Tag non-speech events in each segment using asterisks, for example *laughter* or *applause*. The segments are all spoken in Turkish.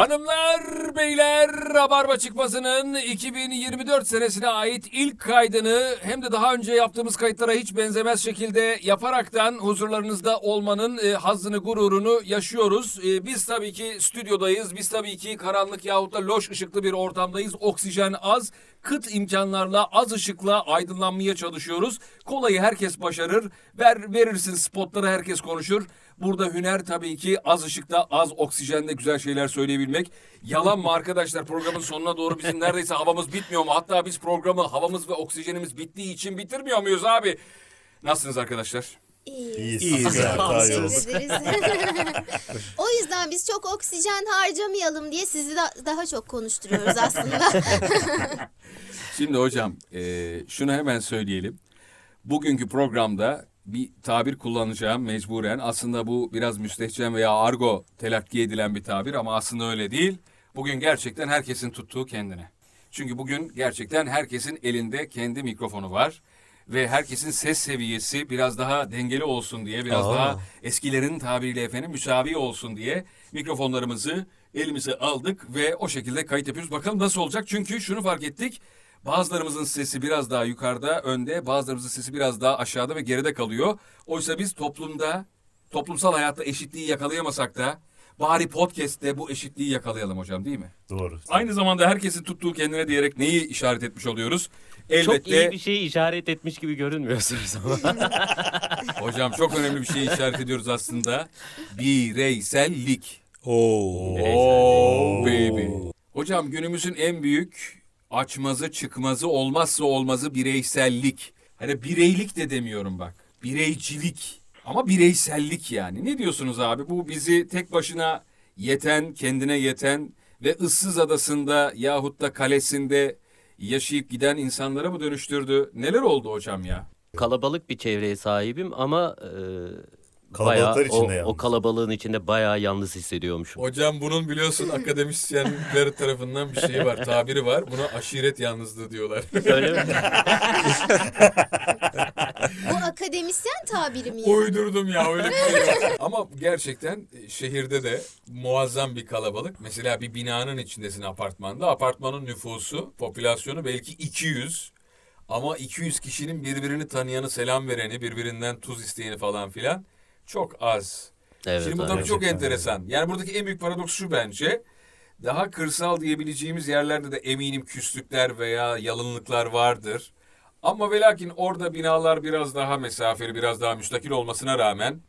Hanımlar, beyler, Rabarba çıkmasının 2024 senesine ait ilk kaydını hem de daha önce yaptığımız kayıtlara hiç benzemez şekilde yaparaktan huzurlarınızda olmanın e, hazzını, gururunu yaşıyoruz. E, biz tabii ki stüdyodayız, biz tabii ki karanlık yahut da loş ışıklı bir ortamdayız. Oksijen az, kıt imkanlarla az ışıkla aydınlanmaya çalışıyoruz. Kolayı herkes başarır, ver verirsin spotları herkes konuşur. Burada hüner tabii ki az ışıkta, az oksijende güzel şeyler söyleyebilmek. Yalan mı arkadaşlar programın sonuna doğru bizim *laughs* neredeyse havamız bitmiyor mu? Hatta biz programı havamız ve oksijenimiz bittiği için bitirmiyor muyuz abi? Nasılsınız arkadaşlar? İyiyiz. İyiyiz. İyiyiz. *laughs* O yüzden biz çok oksijen harcamayalım diye sizi da, daha çok konuşturuyoruz aslında. *laughs* Şimdi hocam e, şunu hemen söyleyelim. Bugünkü programda bir tabir kullanacağım mecburen. Aslında bu biraz müstehcen veya argo telakki edilen bir tabir ama aslında öyle değil. Bugün gerçekten herkesin tuttuğu kendine. Çünkü bugün gerçekten herkesin elinde kendi mikrofonu var. Ve herkesin ses seviyesi biraz daha dengeli olsun diye, biraz Aa. daha eskilerin tabiriyle efendim müsavi olsun diye mikrofonlarımızı elimize aldık ve o şekilde kayıt yapıyoruz. Bakalım nasıl olacak? Çünkü şunu fark ettik. Bazılarımızın sesi biraz daha yukarıda, önde, bazılarımızın sesi biraz daha aşağıda ve geride kalıyor. Oysa biz toplumda, toplumsal hayatta eşitliği yakalayamasak da bari podcast'te bu eşitliği yakalayalım hocam değil mi? Doğru. Aynı zamanda herkesin tuttuğu kendine diyerek neyi işaret etmiş oluyoruz? Çok Elbette iyi bir şey işaret etmiş gibi görünmüyorsunuz ama. *laughs* hocam çok önemli bir şey işaret ediyoruz aslında. Bireysellik. Oo. Oh baby. Hocam günümüzün en büyük açmazı çıkmazı olmazsa olmazı bireysellik. Hani bireylik de demiyorum bak. Bireycilik. Ama bireysellik yani. Ne diyorsunuz abi? Bu bizi tek başına yeten, kendine yeten ve ıssız adasında yahut da kalesinde yaşayıp giden insanlara mı dönüştürdü? Neler oldu hocam ya? Kalabalık bir çevreye sahibim ama e, Kalabalıklar bayağı içinde o, yalnız. o kalabalığın içinde bayağı yalnız hissediyormuşum. Hocam bunun biliyorsun *laughs* akademisyenler tarafından bir şeyi var, tabiri var. Buna aşiret yalnızlığı diyorlar. Öyle mi? *laughs* Bu akademisyen tabiri mi? Uydurdum ya öyle bir şey. Ama gerçekten e, şehirde de muazzam bir kalabalık. Mesela bir binanın içindesin apartmanda. Apartmanın nüfusu, popülasyonu belki 200. Ama 200 kişinin birbirini tanıyanı, selam vereni, birbirinden tuz isteyeni falan filan çok az. Evet. Şimdi bu abi. tabii çok enteresan. Yani buradaki en büyük paradoks şu bence. Daha kırsal diyebileceğimiz yerlerde de eminim küslükler veya yalınlıklar vardır. Ama ve lakin orada binalar biraz daha mesafeli, biraz daha müstakil olmasına rağmen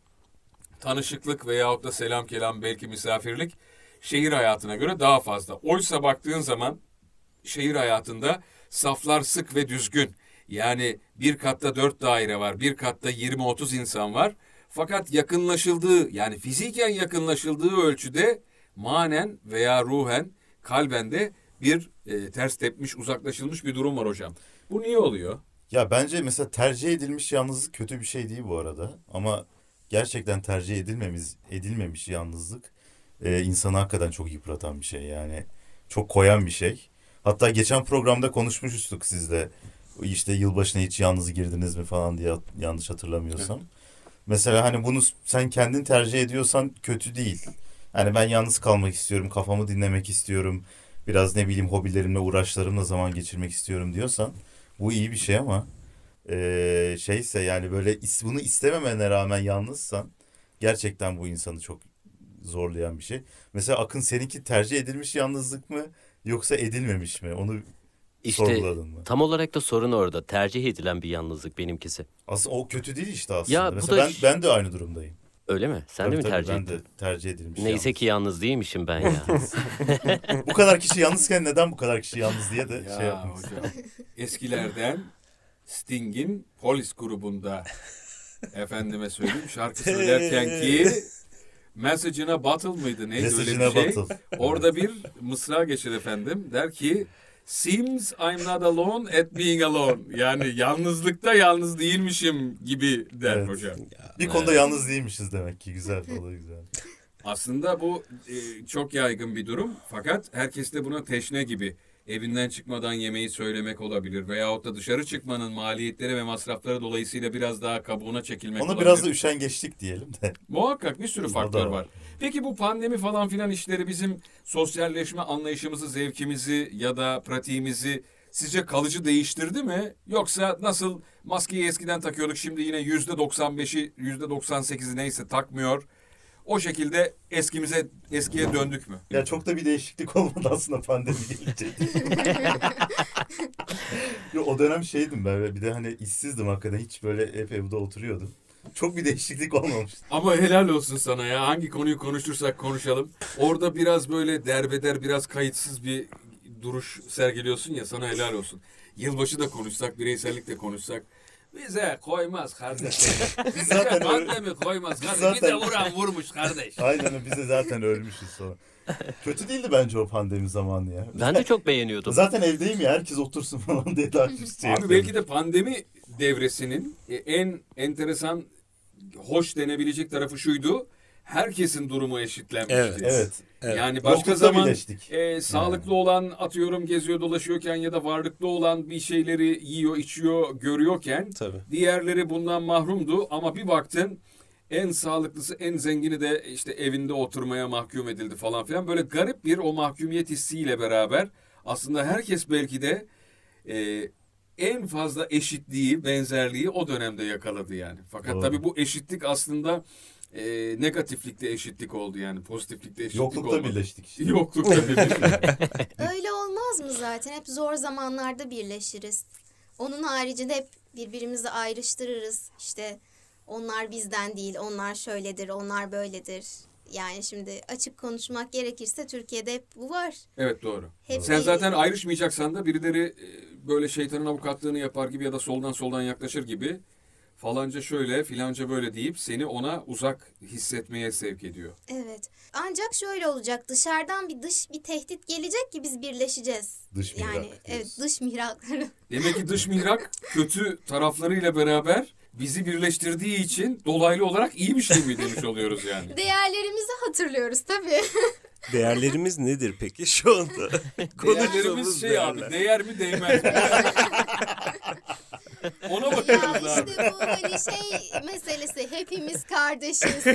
tanışıklık veyahut da selam kelam belki misafirlik şehir hayatına göre daha fazla. Oysa baktığın zaman şehir hayatında saflar sık ve düzgün. Yani bir katta dört daire var, bir katta 20-30 insan var. Fakat yakınlaşıldığı yani fiziken yakınlaşıldığı ölçüde manen veya ruhen kalben de bir e, ters tepmiş, uzaklaşılmış bir durum var hocam. Bu niye oluyor? Ya bence mesela tercih edilmiş yalnızlık kötü bir şey değil bu arada. Ama gerçekten tercih edilmemiz, edilmemiş yalnızlık e, insanı hakikaten çok yıpratan bir şey. Yani çok koyan bir şey. Hatta geçen programda konuşmuştuk sizle. İşte yılbaşına hiç yalnız girdiniz mi falan diye yanlış hatırlamıyorsam. Mesela hani bunu sen kendin tercih ediyorsan kötü değil. Hani ben yalnız kalmak istiyorum, kafamı dinlemek istiyorum. Biraz ne bileyim hobilerimle, uğraşlarımla zaman geçirmek istiyorum diyorsan bu iyi bir şey ama eee, şeyse yani böyle bunu istememene rağmen yalnızsan gerçekten bu insanı çok zorlayan bir şey. Mesela Akın seninki tercih edilmiş yalnızlık mı yoksa edilmemiş mi? Onu İşte sorguladın mı? tam olarak da sorun orada. Tercih edilen bir yalnızlık benimkisi. Aslında o kötü değil işte aslında. Ya bu Mesela da ben, ben de aynı durumdayım. Öyle mi? Sen Tabii de mi tabii, tercih ben ettin? de tercih edilmiş Neyse yalnız. ki yalnız değilmişim ben ya. *laughs* *laughs* Bu kadar kişi yalnızken neden bu kadar kişi yalnız diye de şey Ya istedim. hocam eskilerden Sting'in Polis grubunda efendime söyleyeyim şarkı söylerken ki Message'ına Battle mıydı neydi öyle Mesajına bir şey? batıl. Orada bir mısra geçer efendim. Der ki Seems I'm not alone at being alone. Yani yalnızlıkta yalnız değilmişim gibi der Evet. hocam. Bir konuda yalnız değilmişiz demek ki. Güzel, da *laughs* güzel. Aslında bu e, çok yaygın bir durum. Fakat herkes de buna teşne gibi. Evinden çıkmadan yemeği söylemek olabilir. Veyahut da dışarı çıkmanın maliyetleri ve masrafları dolayısıyla biraz daha kabuğuna çekilmek Ona olabilir. biraz da üşengeçlik diyelim de. Muhakkak bir sürü faktör var. var. Peki bu pandemi falan filan işleri bizim sosyalleşme anlayışımızı, zevkimizi ya da pratiğimizi sizce kalıcı değiştirdi mi? Yoksa nasıl maskeyi eskiden takıyorduk şimdi yine yüzde 95'i yüzde 98'i neyse takmıyor. O şekilde eskimize eskiye döndük mü? Ya çok da bir değişiklik *laughs* olmadı aslında pandemi gelince. *laughs* O dönem şeydim ben bir de hani işsizdim hakikaten hiç böyle hep evde oturuyordum. Çok bir değişiklik olmamıştı. Ama helal olsun sana ya. Hangi konuyu konuşursak konuşalım. Orada biraz böyle derbeder, biraz kayıtsız bir duruş sergiliyorsun ya sana helal olsun. Yılbaşı da konuşsak, bireysellik de konuşsak. Bize koymaz kardeşim. *laughs* Biz zaten öyle- Pandemi koymaz kardeşim. Bize Zaten- vuran vurmuş kardeş. *laughs* Aynen öyle, biz de zaten ölmüşüz sonra. Kötü değildi bence o pandemi zamanı ya. Ben de çok beğeniyordum. Zaten evdeyim ya herkes otursun falan diye *laughs* şey Abi belki de pandemi devresinin e, en enteresan, hoş denebilecek tarafı şuydu. Herkesin durumu eşitlenmişti. Evet. Evet. Evet. Yani başka Yoklukta zaman birleştik. e, sağlıklı olan atıyorum geziyor dolaşıyorken ya da varlıklı olan bir şeyleri yiyor içiyor görüyorken Tabii. diğerleri bundan mahrumdu ama bir baktın en sağlıklısı en zengini de işte evinde oturmaya mahkum edildi falan filan böyle garip bir o mahkumiyet hissiyle beraber aslında herkes belki de e, en fazla eşitliği benzerliği o dönemde yakaladı yani. Fakat Doğru. tabii bu eşitlik aslında e, negatiflikte eşitlik oldu yani pozitiflikte eşitlik Yoklukta olmadı. birleştik işte. *laughs* Yoklukta birleştik. *laughs* Öyle olmaz mı zaten? Hep zor zamanlarda birleşiriz. Onun haricinde hep birbirimizi ayrıştırırız. İşte onlar bizden değil, onlar şöyledir, onlar böyledir. Yani şimdi açık konuşmak gerekirse Türkiye'de hep bu var. Evet doğru. Hep Sen bir- zaten ayrışmayacaksan da birileri e, böyle şeytanın avukatlığını yapar gibi ya da soldan soldan yaklaşır gibi falanca şöyle filanca böyle deyip seni ona uzak hissetmeye sevk ediyor. Evet. Ancak şöyle olacak. Dışarıdan bir dış bir tehdit gelecek ki biz birleşeceğiz. Dış mihrak Yani diyorsun. evet dış mihrakları. Demek ki dış mihrak *laughs* kötü taraflarıyla beraber bizi birleştirdiği için dolaylı olarak iyi bir şey mi demiş oluyoruz yani. *laughs* Değerlerimizi hatırlıyoruz tabii. *laughs* Değerlerimiz nedir peki şu anda? *laughs* Değerlerimiz şey abi değerler. değer mi değmez mi? Ona ya bakıyoruz abi. işte bu hani şey meselesi hepimiz kardeşiz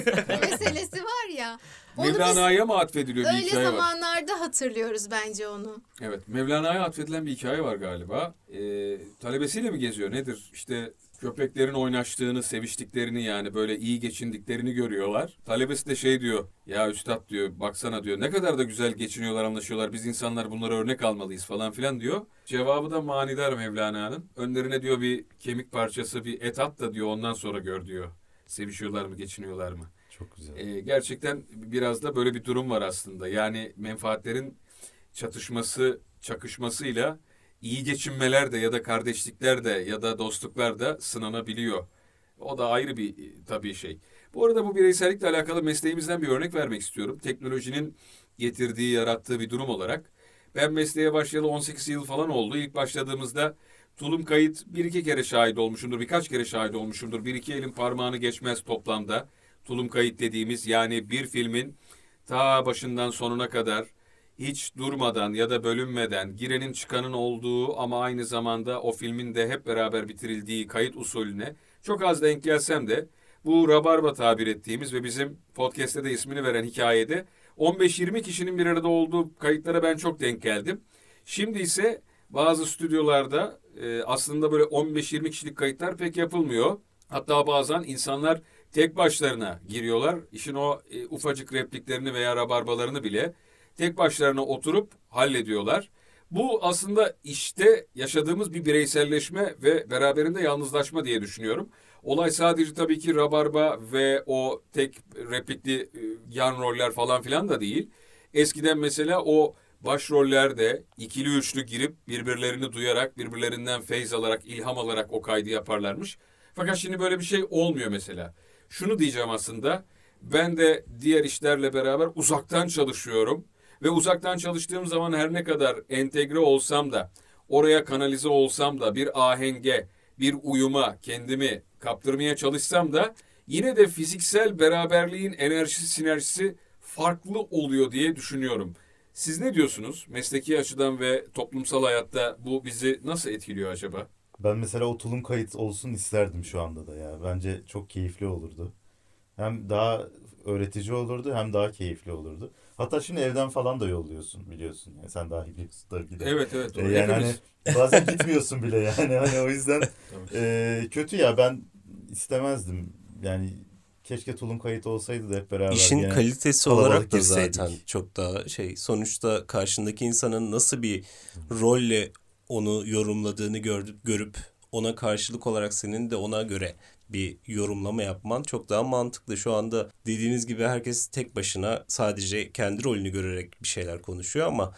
meselesi var ya. Onu biz Mevlana'ya mı atfediliyor bir öyle hikaye var? zamanlarda hatırlıyoruz bence onu. Evet, Mevlana'ya atfedilen bir hikaye var galiba. Ee, talebesiyle mi geziyor nedir? İşte köpeklerin oynaştığını, seviştiklerini yani böyle iyi geçindiklerini görüyorlar. Talebesi de şey diyor, ya üstad diyor, baksana diyor, ne kadar da güzel geçiniyorlar, anlaşıyorlar. Biz insanlar bunlara örnek almalıyız falan filan diyor. Cevabı da manidar Mevlana'nın. Önlerine diyor bir kemik parçası, bir et at da diyor ondan sonra gör diyor. Sevişiyorlar mı, geçiniyorlar mı? Çok güzel. Ee, gerçekten biraz da böyle bir durum var aslında. Yani menfaatlerin çatışması, çakışmasıyla iyi geçinmeler de ya da kardeşlikler de ya da dostluklar da sınanabiliyor. O da ayrı bir e, tabii şey. Bu arada bu bireysellikle alakalı mesleğimizden bir örnek vermek istiyorum. Teknolojinin getirdiği, yarattığı bir durum olarak. Ben mesleğe başlayalı 18 yıl falan oldu. İlk başladığımızda tulum kayıt bir iki kere şahit olmuşumdur. Birkaç kere şahit olmuşumdur. Bir iki elin parmağını geçmez toplamda. Tulum kayıt dediğimiz yani bir filmin ta başından sonuna kadar hiç durmadan ya da bölünmeden girenin çıkanın olduğu ama aynı zamanda o filmin de hep beraber bitirildiği kayıt usulüne çok az denk gelsem de bu rabarba tabir ettiğimiz ve bizim podcast'te de ismini veren hikayede 15-20 kişinin bir arada olduğu kayıtlara ben çok denk geldim. Şimdi ise bazı stüdyolarda e, aslında böyle 15-20 kişilik kayıtlar pek yapılmıyor. Hatta bazen insanlar tek başlarına giriyorlar. İşin o e, ufacık repliklerini veya rabarbalarını bile tek başlarına oturup hallediyorlar. Bu aslında işte yaşadığımız bir bireyselleşme ve beraberinde yalnızlaşma diye düşünüyorum. Olay sadece tabii ki rabarba ve o tek replikli e, yan roller falan filan da değil. Eskiden mesela o başrollerde ikili üçlü girip birbirlerini duyarak, birbirlerinden feyz alarak, ilham alarak o kaydı yaparlarmış. Fakat şimdi böyle bir şey olmuyor mesela. Şunu diyeceğim aslında. Ben de diğer işlerle beraber uzaktan çalışıyorum. Ve uzaktan çalıştığım zaman her ne kadar entegre olsam da, oraya kanalize olsam da bir ahenge, bir uyuma kendimi kaptırmaya çalışsam da yine de fiziksel beraberliğin enerjisi, sinerjisi farklı oluyor diye düşünüyorum. Siz ne diyorsunuz? Mesleki açıdan ve toplumsal hayatta bu bizi nasıl etkiliyor acaba? Ben mesela o tulum kayıt olsun isterdim şu anda da ya. Bence çok keyifli olurdu. Hem daha öğretici olurdu hem daha keyifli olurdu. Hatta şimdi evden falan da yolluyorsun biliyorsun. Yani sen daha iyi biliyorsun tabii ki de. Evet evet. Doğru. yani hani *laughs* bazen gitmiyorsun bile yani hani o yüzden e, kötü ya ben istemezdim. Yani keşke tulum kayıt olsaydı da hep beraber. İşin gene kalitesi olarak da girseydik. zaten çok daha şey sonuçta karşındaki insanın nasıl bir rolle onu yorumladığını gördüp görüp ona karşılık olarak senin de ona göre bir yorumlama yapman çok daha mantıklı. Şu anda dediğiniz gibi herkes tek başına sadece kendi rolünü görerek bir şeyler konuşuyor ama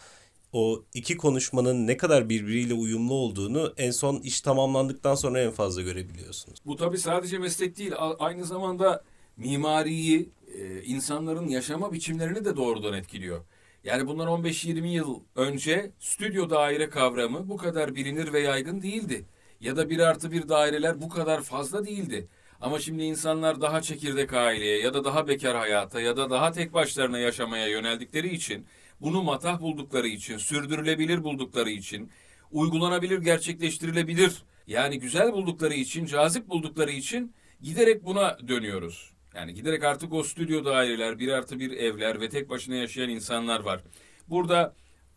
o iki konuşmanın ne kadar birbiriyle uyumlu olduğunu en son iş tamamlandıktan sonra en fazla görebiliyorsunuz. Bu tabii sadece meslek değil, aynı zamanda mimariyi, e, insanların yaşama biçimlerini de doğrudan etkiliyor. Yani bundan 15-20 yıl önce stüdyo daire kavramı bu kadar bilinir ve yaygın değildi. Ya da bir artı bir daireler bu kadar fazla değildi. Ama şimdi insanlar daha çekirdek aileye ya da daha bekar hayata ya da daha tek başlarına yaşamaya yöneldikleri için, bunu matah buldukları için, sürdürülebilir buldukları için, uygulanabilir, gerçekleştirilebilir yani güzel buldukları için, cazip buldukları için giderek buna dönüyoruz. Yani giderek artık o stüdyo daireler, bir artı bir evler ve tek başına yaşayan insanlar var. Burada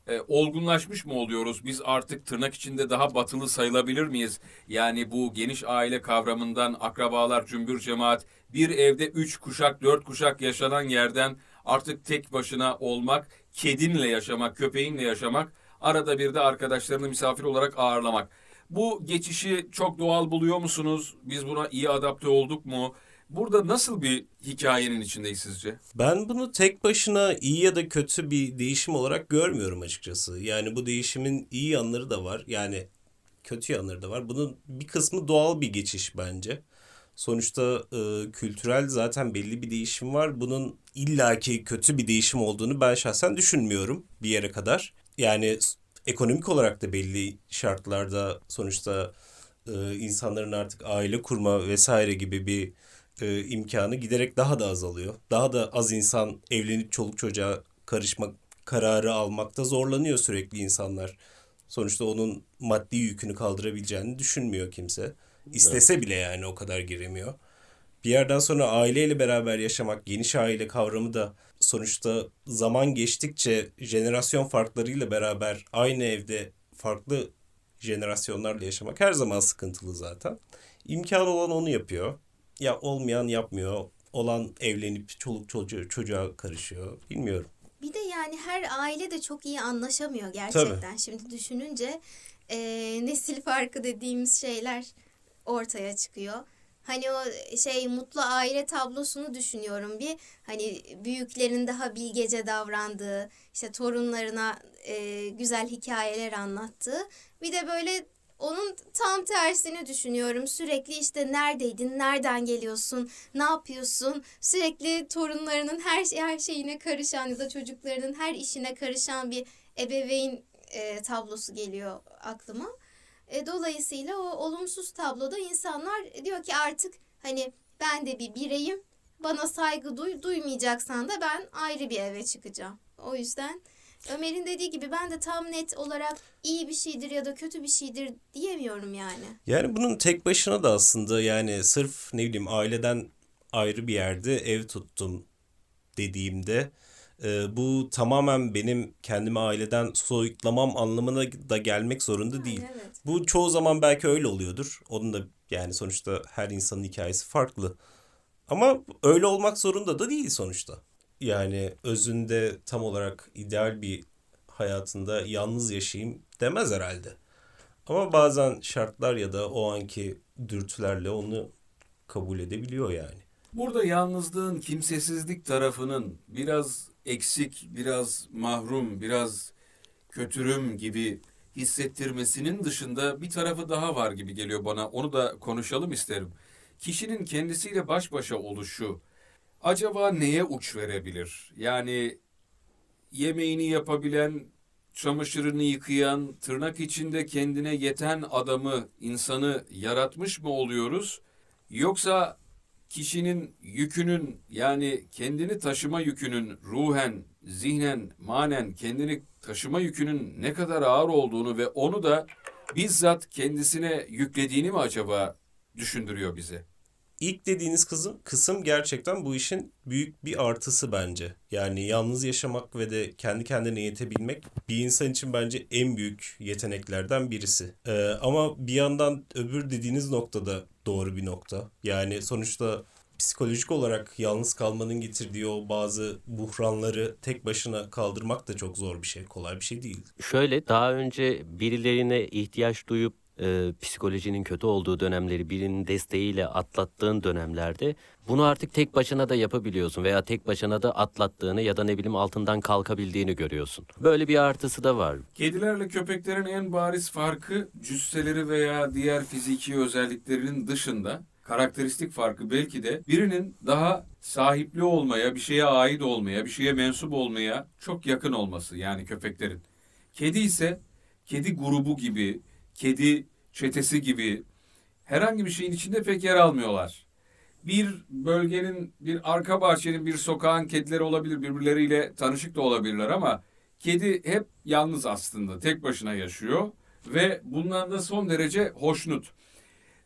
e, olgunlaşmış mı oluyoruz? Biz artık tırnak içinde daha batılı sayılabilir miyiz? Yani bu geniş aile kavramından akrabalar, cümbür cemaat, bir evde üç kuşak, dört kuşak yaşanan yerden artık tek başına olmak, kedinle yaşamak, köpeğinle yaşamak, arada bir de arkadaşlarını misafir olarak ağırlamak. Bu geçişi çok doğal buluyor musunuz? Biz buna iyi adapte olduk mu? Burada nasıl bir hikayenin içindeyiz sizce? Ben bunu tek başına iyi ya da kötü bir değişim olarak görmüyorum açıkçası. Yani bu değişimin iyi yanları da var. Yani kötü yanları da var. Bunun bir kısmı doğal bir geçiş bence. Sonuçta e, kültürel zaten belli bir değişim var. Bunun illaki kötü bir değişim olduğunu ben şahsen düşünmüyorum bir yere kadar. Yani ekonomik olarak da belli şartlarda sonuçta e, insanların artık aile kurma vesaire gibi bir e, imkanı giderek daha da azalıyor. Daha da az insan evlenip çoluk çocuğa karışmak kararı almakta zorlanıyor sürekli insanlar. Sonuçta onun maddi yükünü kaldırabileceğini düşünmüyor kimse. İstese bile yani o kadar giremiyor. Bir yerden sonra aileyle beraber yaşamak, geniş aile kavramı da sonuçta zaman geçtikçe jenerasyon farklarıyla beraber aynı evde farklı jenerasyonlarla yaşamak her zaman sıkıntılı zaten. İmkanı olan onu yapıyor. Ya olmayan yapmıyor. Olan evlenip çoluk çocuğu, çocuğa karışıyor. Bilmiyorum. Bir de yani her aile de çok iyi anlaşamıyor gerçekten. Şimdi düşününce e, nesil farkı dediğimiz şeyler ortaya çıkıyor. Hani o şey mutlu aile tablosunu düşünüyorum bir. Hani büyüklerin daha bilgece davrandığı, işte torunlarına e, güzel hikayeler anlattığı. Bir de böyle onun tam tersini düşünüyorum. Sürekli işte neredeydin, nereden geliyorsun, ne yapıyorsun? Sürekli torunlarının her her şeyine karışan ya da çocuklarının her işine karışan bir ebeveyn e, tablosu geliyor aklıma. E, dolayısıyla o olumsuz tabloda insanlar diyor ki artık hani ben de bir bireyim. Bana saygı duy, duymayacaksan da ben ayrı bir eve çıkacağım. O yüzden Ömer'in dediği gibi ben de tam net olarak iyi bir şeydir ya da kötü bir şeydir diyemiyorum yani. Yani bunun tek başına da aslında yani sırf ne bileyim aileden ayrı bir yerde ev tuttum dediğimde e, bu tamamen benim kendimi aileden soyutlamam anlamına da gelmek zorunda değil. Evet. Bu çoğu zaman belki öyle oluyordur. Onun da yani sonuçta her insanın hikayesi farklı. Ama öyle olmak zorunda da değil sonuçta. Yani özünde tam olarak ideal bir hayatında yalnız yaşayayım demez herhalde. Ama bazen şartlar ya da o anki dürtülerle onu kabul edebiliyor yani. Burada yalnızlığın, kimsesizlik tarafının biraz eksik, biraz mahrum, biraz kötürüm gibi hissettirmesinin dışında bir tarafı daha var gibi geliyor bana. Onu da konuşalım isterim. Kişinin kendisiyle baş başa oluşu acaba neye uç verebilir? Yani yemeğini yapabilen, çamaşırını yıkayan, tırnak içinde kendine yeten adamı, insanı yaratmış mı oluyoruz? Yoksa kişinin yükünün yani kendini taşıma yükünün ruhen, zihnen, manen kendini taşıma yükünün ne kadar ağır olduğunu ve onu da bizzat kendisine yüklediğini mi acaba düşündürüyor bize? İlk dediğiniz kısım, kısım gerçekten bu işin büyük bir artısı bence. Yani yalnız yaşamak ve de kendi kendine yetebilmek bir insan için bence en büyük yeteneklerden birisi. Ee, ama bir yandan öbür dediğiniz noktada doğru bir nokta. Yani sonuçta psikolojik olarak yalnız kalmanın getirdiği o bazı buhranları tek başına kaldırmak da çok zor bir şey. Kolay bir şey değil. Şöyle daha önce birilerine ihtiyaç duyup e, psikolojinin kötü olduğu dönemleri birinin desteğiyle atlattığın dönemlerde bunu artık tek başına da yapabiliyorsun veya tek başına da atlattığını ya da ne bileyim altından kalkabildiğini görüyorsun. Böyle bir artısı da var. Kedilerle köpeklerin en bariz farkı cüsseleri veya diğer fiziki özelliklerinin dışında karakteristik farkı belki de birinin daha sahipli olmaya, bir şeye ait olmaya, bir şeye mensup olmaya çok yakın olması yani köpeklerin. Kedi ise kedi grubu gibi, kedi çetesi gibi herhangi bir şeyin içinde pek yer almıyorlar. Bir bölgenin, bir arka bahçenin, bir sokağın kedileri olabilir, birbirleriyle tanışık da olabilirler ama kedi hep yalnız aslında, tek başına yaşıyor ve bundan da son derece hoşnut.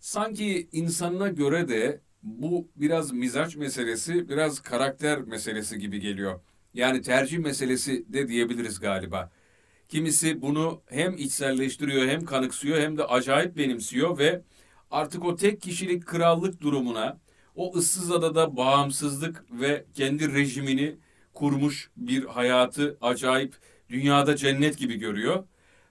Sanki insanına göre de bu biraz mizaç meselesi, biraz karakter meselesi gibi geliyor. Yani tercih meselesi de diyebiliriz galiba. Kimisi bunu hem içselleştiriyor hem kanıksıyor hem de acayip benimsiyor ve artık o tek kişilik krallık durumuna, o ıssız adada bağımsızlık ve kendi rejimini kurmuş bir hayatı acayip dünyada cennet gibi görüyor.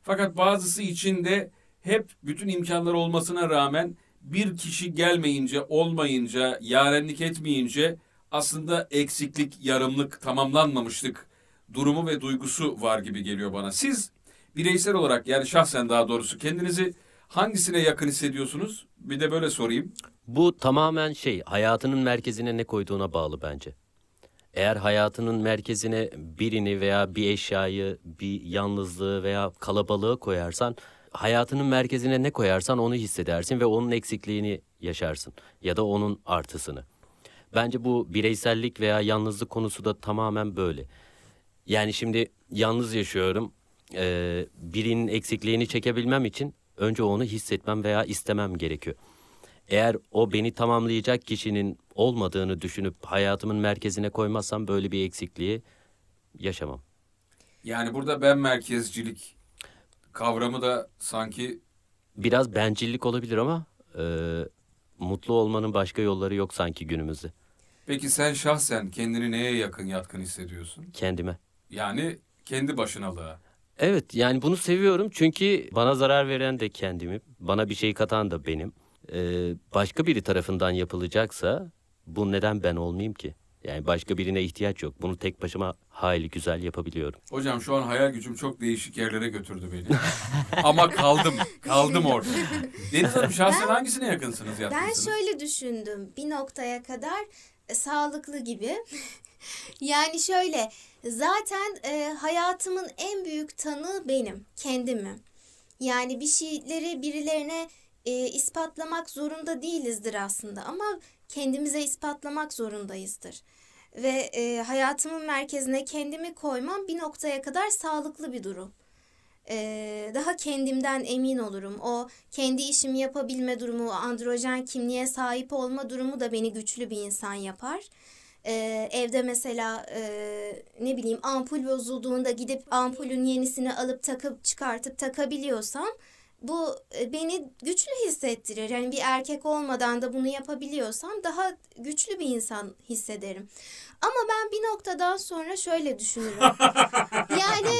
Fakat bazısı için de hep bütün imkanlar olmasına rağmen bir kişi gelmeyince, olmayınca, yarenlik etmeyince aslında eksiklik, yarımlık, tamamlanmamışlık durumu ve duygusu var gibi geliyor bana. Siz bireysel olarak yani şahsen daha doğrusu kendinizi hangisine yakın hissediyorsunuz? Bir de böyle sorayım. Bu tamamen şey hayatının merkezine ne koyduğuna bağlı bence. Eğer hayatının merkezine birini veya bir eşyayı, bir yalnızlığı veya kalabalığı koyarsan hayatının merkezine ne koyarsan onu hissedersin ve onun eksikliğini yaşarsın ya da onun artısını. Bence bu bireysellik veya yalnızlık konusu da tamamen böyle. Yani şimdi yalnız yaşıyorum. Ee, birinin eksikliğini çekebilmem için önce onu hissetmem veya istemem gerekiyor. Eğer o beni tamamlayacak kişinin olmadığını düşünüp hayatımın merkezine koymazsam böyle bir eksikliği yaşamam. Yani burada ben merkezcilik kavramı da sanki Biraz bencillik olabilir ama e, mutlu olmanın başka yolları yok sanki günümüzde. peki sen şahsen kendini neye yakın yatkın hissediyorsun? Kendime. Yani kendi başınalığa. Evet yani bunu seviyorum çünkü bana zarar veren de kendimi, bana bir şey katan da benim. Ee, başka biri tarafından yapılacaksa bu neden ben olmayayım ki? Yani başka birine ihtiyaç yok. Bunu tek başıma hayli güzel yapabiliyorum. Hocam şu an hayal gücüm çok değişik yerlere götürdü beni. *laughs* Ama kaldım. Kaldım orada. Deniz Hanım şahsen hangisine yakınsınız Ben yatkınsınız? şöyle düşündüm bir noktaya kadar e, sağlıklı gibi. Yani şöyle zaten e, hayatımın en büyük tanığı benim kendimim. Yani bir şeyleri birilerine e, ispatlamak zorunda değilizdir aslında ama kendimize ispatlamak zorundayızdır. Ve e, hayatımın merkezine kendimi koymam bir noktaya kadar sağlıklı bir durum. Ee, daha kendimden emin olurum. O kendi işimi yapabilme durumu, androjen kimliğe sahip olma durumu da beni güçlü bir insan yapar. Ee, evde mesela e, ne bileyim ampul bozulduğunda gidip ampulün yenisini alıp takıp çıkartıp takabiliyorsam bu e, beni güçlü hissettirir. Yani bir erkek olmadan da bunu yapabiliyorsam daha güçlü bir insan hissederim. Ama ben bir noktadan sonra şöyle düşünürüm. *laughs* yani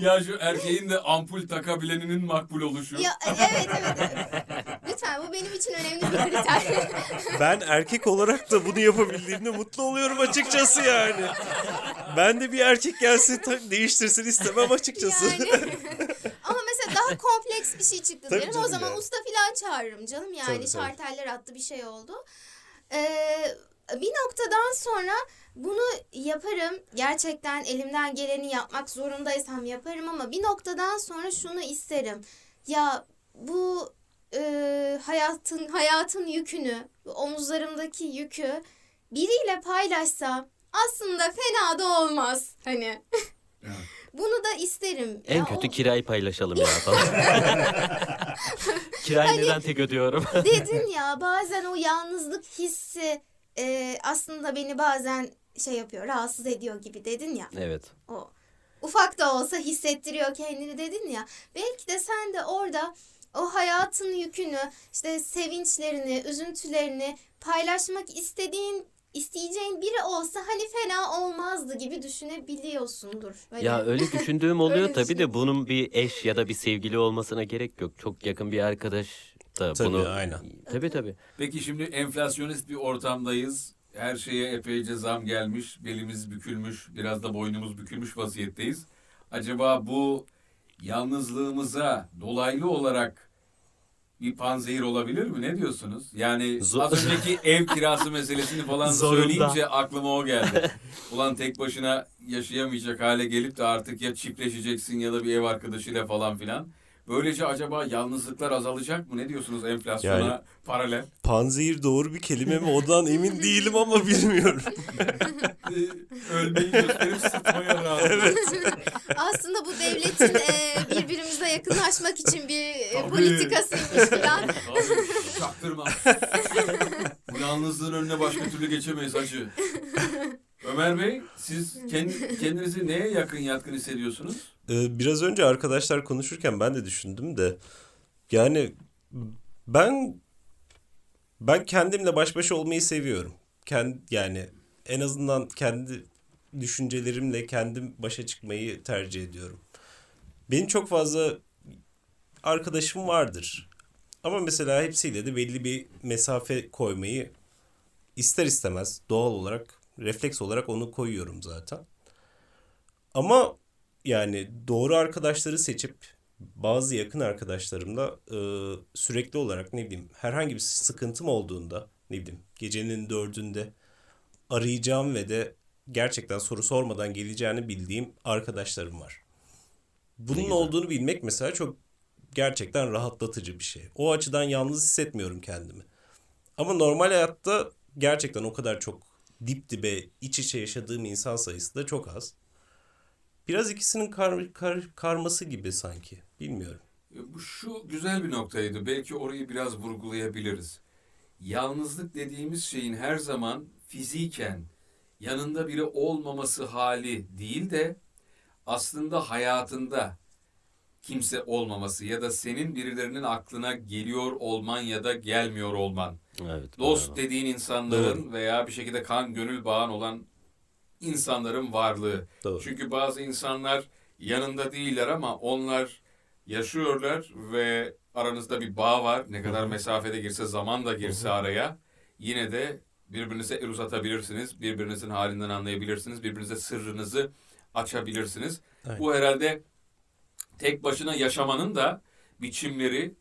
*laughs* ya şu erkeğin de ampul takabileninin makbul oluşu. Ya evet evet evet. Lütfen bu benim için önemli bir kriter. *laughs* Ben erkek olarak da bunu yapabildiğimde mutlu oluyorum açıkçası yani. Ben de bir erkek gelsin değiştirsin istemem açıkçası. yani. *laughs* Daha kompleks bir şey çıktı Tabii diyelim. O zaman ya. usta falan çağırırım canım. Yani Tabii, tabii. şarteller attı bir şey oldu. Ee, bir noktadan sonra bunu yaparım. Gerçekten elimden geleni yapmak zorundaysam yaparım ama bir noktadan sonra şunu isterim. Ya bu e, hayatın hayatın yükünü, omuzlarımdaki yükü biriyle paylaşsam aslında fena da olmaz. Hani Evet. Bunu da isterim. En Ya kötü o- kirayı paylaşalım ya falan. *laughs* Kirayı neden tek ödüyorum? *laughs* Dedin ya bazen o yalnızlık hissi e, aslında beni bazen şey yapıyor rahatsız ediyor gibi dedin ya. evet. O ufak da olsa hissettiriyor kendini dedin ya. Belki de sen de orada o hayatın yükünü, işte sevinçlerini, üzüntülerini paylaşmak istediğin isteyeceğin biri olsa hani fena olmazdı gibi düşünebiliyorsundur. Böyle. Ya öyle düşündüğüm oluyor *laughs* Öyle tabii de bunun bir eş ya da bir sevgili olmasına gerek yok. Çok yakın bir arkadaş da Tabii, bunu... aynen. Tabii tabii. Peki şimdi enflasyonist bir ortamdayız. Her şeye epeyce zam gelmiş. Belimiz bükülmüş. Biraz da boynumuz bükülmüş vaziyetteyiz. Acaba bu yalnızlığımıza dolaylı olarak bir panzehir olabilir mi? Ne diyorsunuz? Yani Zor- az önceki *laughs* ev kirası meselesini falan Zorunda. söyleyince aklıma o geldi. Ulan tek başına yaşayamayacak hale gelip de artık ya çiftleşeceksin ya da bir ev arkadaşıyla falan filan. Böylece acaba yalnızlıklar azalacak mı? Ne diyorsunuz enflasyona Yani- paralel? Panzehir doğru bir kelime mi? Ondan emin değilim ama bilmiyorum. *laughs* Ee, Ölmeyi gösterip sıtmaya razı. *laughs* Aslında bu devletin e, birbirimize yakınlaşmak için bir e, Tabii. politikasıymış falan. *laughs* Abi, Çaktırma. Bu yalnızlığın önüne başka türlü geçemeyiz hacı. Ömer Bey siz kendi, kendinizi neye yakın yatkın hissediyorsunuz? Ee, biraz önce arkadaşlar konuşurken ben de düşündüm de yani ben ben kendimle baş başa olmayı seviyorum. Kend, yani en azından kendi düşüncelerimle kendim başa çıkmayı tercih ediyorum. Benim çok fazla arkadaşım vardır. Ama mesela hepsiyle de belli bir mesafe koymayı ister istemez doğal olarak, refleks olarak onu koyuyorum zaten. Ama yani doğru arkadaşları seçip bazı yakın arkadaşlarımla e, sürekli olarak ne bileyim herhangi bir sıkıntım olduğunda ne bileyim gecenin dördünde arayacağım ve de gerçekten soru sormadan geleceğini bildiğim arkadaşlarım var. Bunun olduğunu bilmek mesela çok gerçekten rahatlatıcı bir şey. O açıdan yalnız hissetmiyorum kendimi. Ama normal hayatta gerçekten o kadar çok dip dibe iç içe yaşadığım insan sayısı da çok az. Biraz ikisinin kar, kar, karması gibi sanki. Bilmiyorum. E, Bu şu güzel bir noktaydı. Belki orayı biraz vurgulayabiliriz. Yalnızlık dediğimiz şeyin her zaman fiziken yanında biri olmaması hali değil de aslında hayatında kimse olmaması ya da senin birilerinin aklına geliyor olman ya da gelmiyor olman. Evet. Dost bravo. dediğin insanların veya bir şekilde kan gönül bağın olan insanların varlığı. Doğru. Çünkü bazı insanlar yanında değiller ama onlar yaşıyorlar ve aranızda bir bağ var. Ne kadar mesafede girse zaman da girse araya yine de birbirinize el uzatabilirsiniz. Birbirinizin halinden anlayabilirsiniz. Birbirinize sırrınızı açabilirsiniz. Aynen. Bu herhalde tek başına yaşamanın da biçimleri,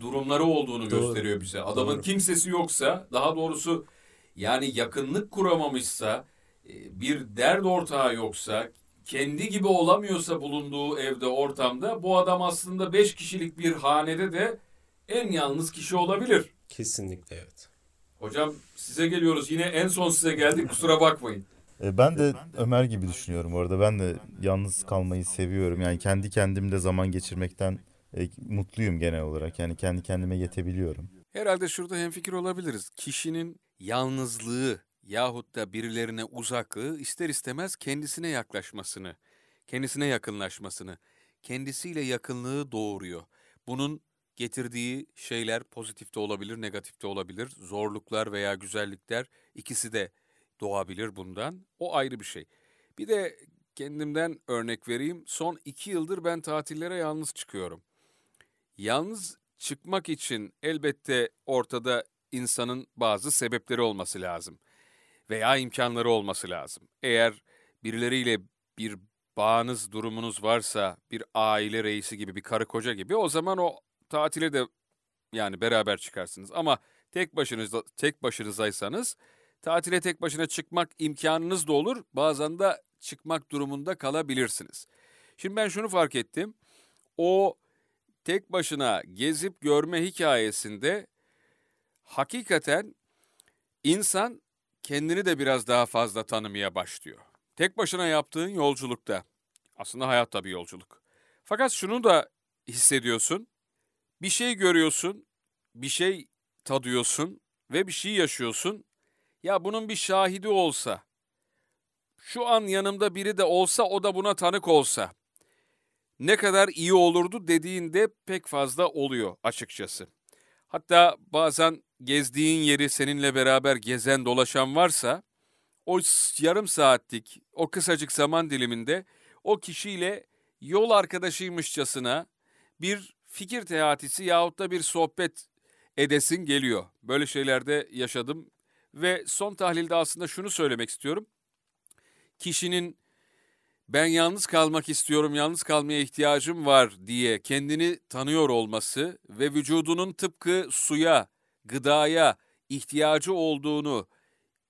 durumları olduğunu Doğru. gösteriyor bize. Adamın Doğru. kimsesi yoksa, daha doğrusu yani yakınlık kuramamışsa, e, bir dert ortağı yoksa, kendi gibi olamıyorsa bulunduğu evde, ortamda bu adam aslında beş kişilik bir hanede de en yalnız kişi olabilir. Kesinlikle evet. Hocam size geliyoruz. Yine en son size geldik. Kusura bakmayın. E, Ben de Ömer gibi düşünüyorum orada. Ben de yalnız kalmayı seviyorum. Yani kendi kendimde zaman geçirmekten e, mutluyum genel olarak. Yani kendi kendime yetebiliyorum. Herhalde şurada hemfikir olabiliriz. Kişinin yalnızlığı yahut da birilerine uzaklığı ister istemez kendisine yaklaşmasını, kendisine yakınlaşmasını, kendisiyle yakınlığı doğuruyor. Bunun getirdiği şeyler pozitif de olabilir, negatif de olabilir. Zorluklar veya güzellikler ikisi de doğabilir bundan. O ayrı bir şey. Bir de kendimden örnek vereyim. Son iki yıldır ben tatillere yalnız çıkıyorum. Yalnız çıkmak için elbette ortada insanın bazı sebepleri olması lazım veya imkanları olması lazım. Eğer birileriyle bir bağınız, durumunuz varsa, bir aile reisi gibi, bir karı koca gibi o zaman o tatile de yani beraber çıkarsınız. Ama tek başınızda tek başınızaysanız tatile tek başına çıkmak imkanınız da olur. Bazen de çıkmak durumunda kalabilirsiniz. Şimdi ben şunu fark ettim. O tek başına gezip görme hikayesinde hakikaten insan kendini de biraz daha fazla tanımaya başlıyor. Tek başına yaptığın yolculukta aslında hayat da bir yolculuk. Fakat şunu da hissediyorsun. Bir şey görüyorsun, bir şey tadıyorsun ve bir şey yaşıyorsun. Ya bunun bir şahidi olsa, şu an yanımda biri de olsa o da buna tanık olsa ne kadar iyi olurdu dediğinde pek fazla oluyor açıkçası. Hatta bazen gezdiğin yeri seninle beraber gezen dolaşan varsa o yarım saatlik o kısacık zaman diliminde o kişiyle yol arkadaşıymışçasına bir fikir teatisi yahut da bir sohbet edesin geliyor. Böyle şeylerde yaşadım ve son tahlilde aslında şunu söylemek istiyorum. Kişinin ben yalnız kalmak istiyorum, yalnız kalmaya ihtiyacım var diye kendini tanıyor olması ve vücudunun tıpkı suya, gıdaya ihtiyacı olduğunu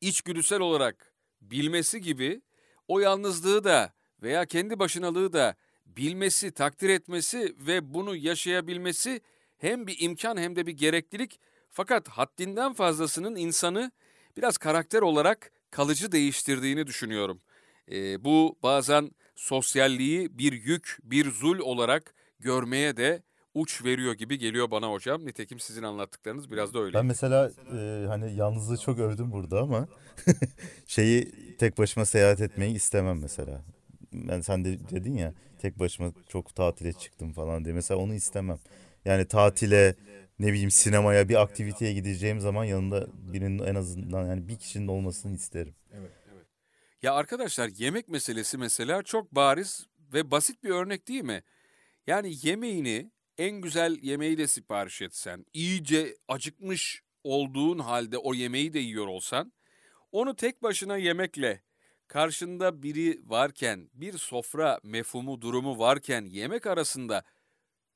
içgüdüsel olarak bilmesi gibi o yalnızlığı da veya kendi başınalığı da bilmesi, takdir etmesi ve bunu yaşayabilmesi hem bir imkan hem de bir gereklilik fakat haddinden fazlasının insanı biraz karakter olarak kalıcı değiştirdiğini düşünüyorum. Ee, bu bazen sosyalliği bir yük, bir zul olarak görmeye de uç veriyor gibi geliyor bana hocam. Nitekim sizin anlattıklarınız biraz da öyle. Ben mesela e, hani yalnızlığı çok övdüm burada ama *laughs* şeyi tek başıma seyahat etmeyi istemem mesela. Ben sen de dedin ya tek başıma çok tatile çıktım falan diye. Mesela onu istemem. Yani tatile ne bileyim sinemaya bir aktiviteye gideceğim zaman yanında birinin en azından yani bir kişinin olmasını isterim. Ya arkadaşlar yemek meselesi mesela çok bariz ve basit bir örnek değil mi? Yani yemeğini en güzel yemeği de sipariş etsen, iyice acıkmış olduğun halde o yemeği de yiyor olsan, onu tek başına yemekle karşında biri varken, bir sofra mefhumu durumu varken yemek arasında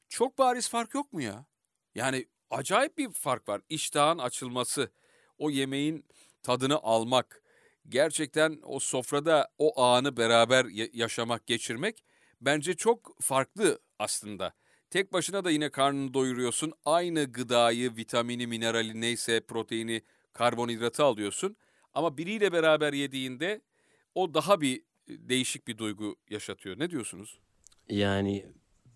çok bariz fark yok mu ya? Yani acayip bir fark var. İştahın açılması, o yemeğin tadını almak, gerçekten o sofrada o anı beraber ya- yaşamak, geçirmek bence çok farklı aslında. Tek başına da yine karnını doyuruyorsun. Aynı gıdayı, vitamini, minerali neyse, proteini, karbonhidratı alıyorsun. Ama biriyle beraber yediğinde o daha bir e, değişik bir duygu yaşatıyor. Ne diyorsunuz? Yani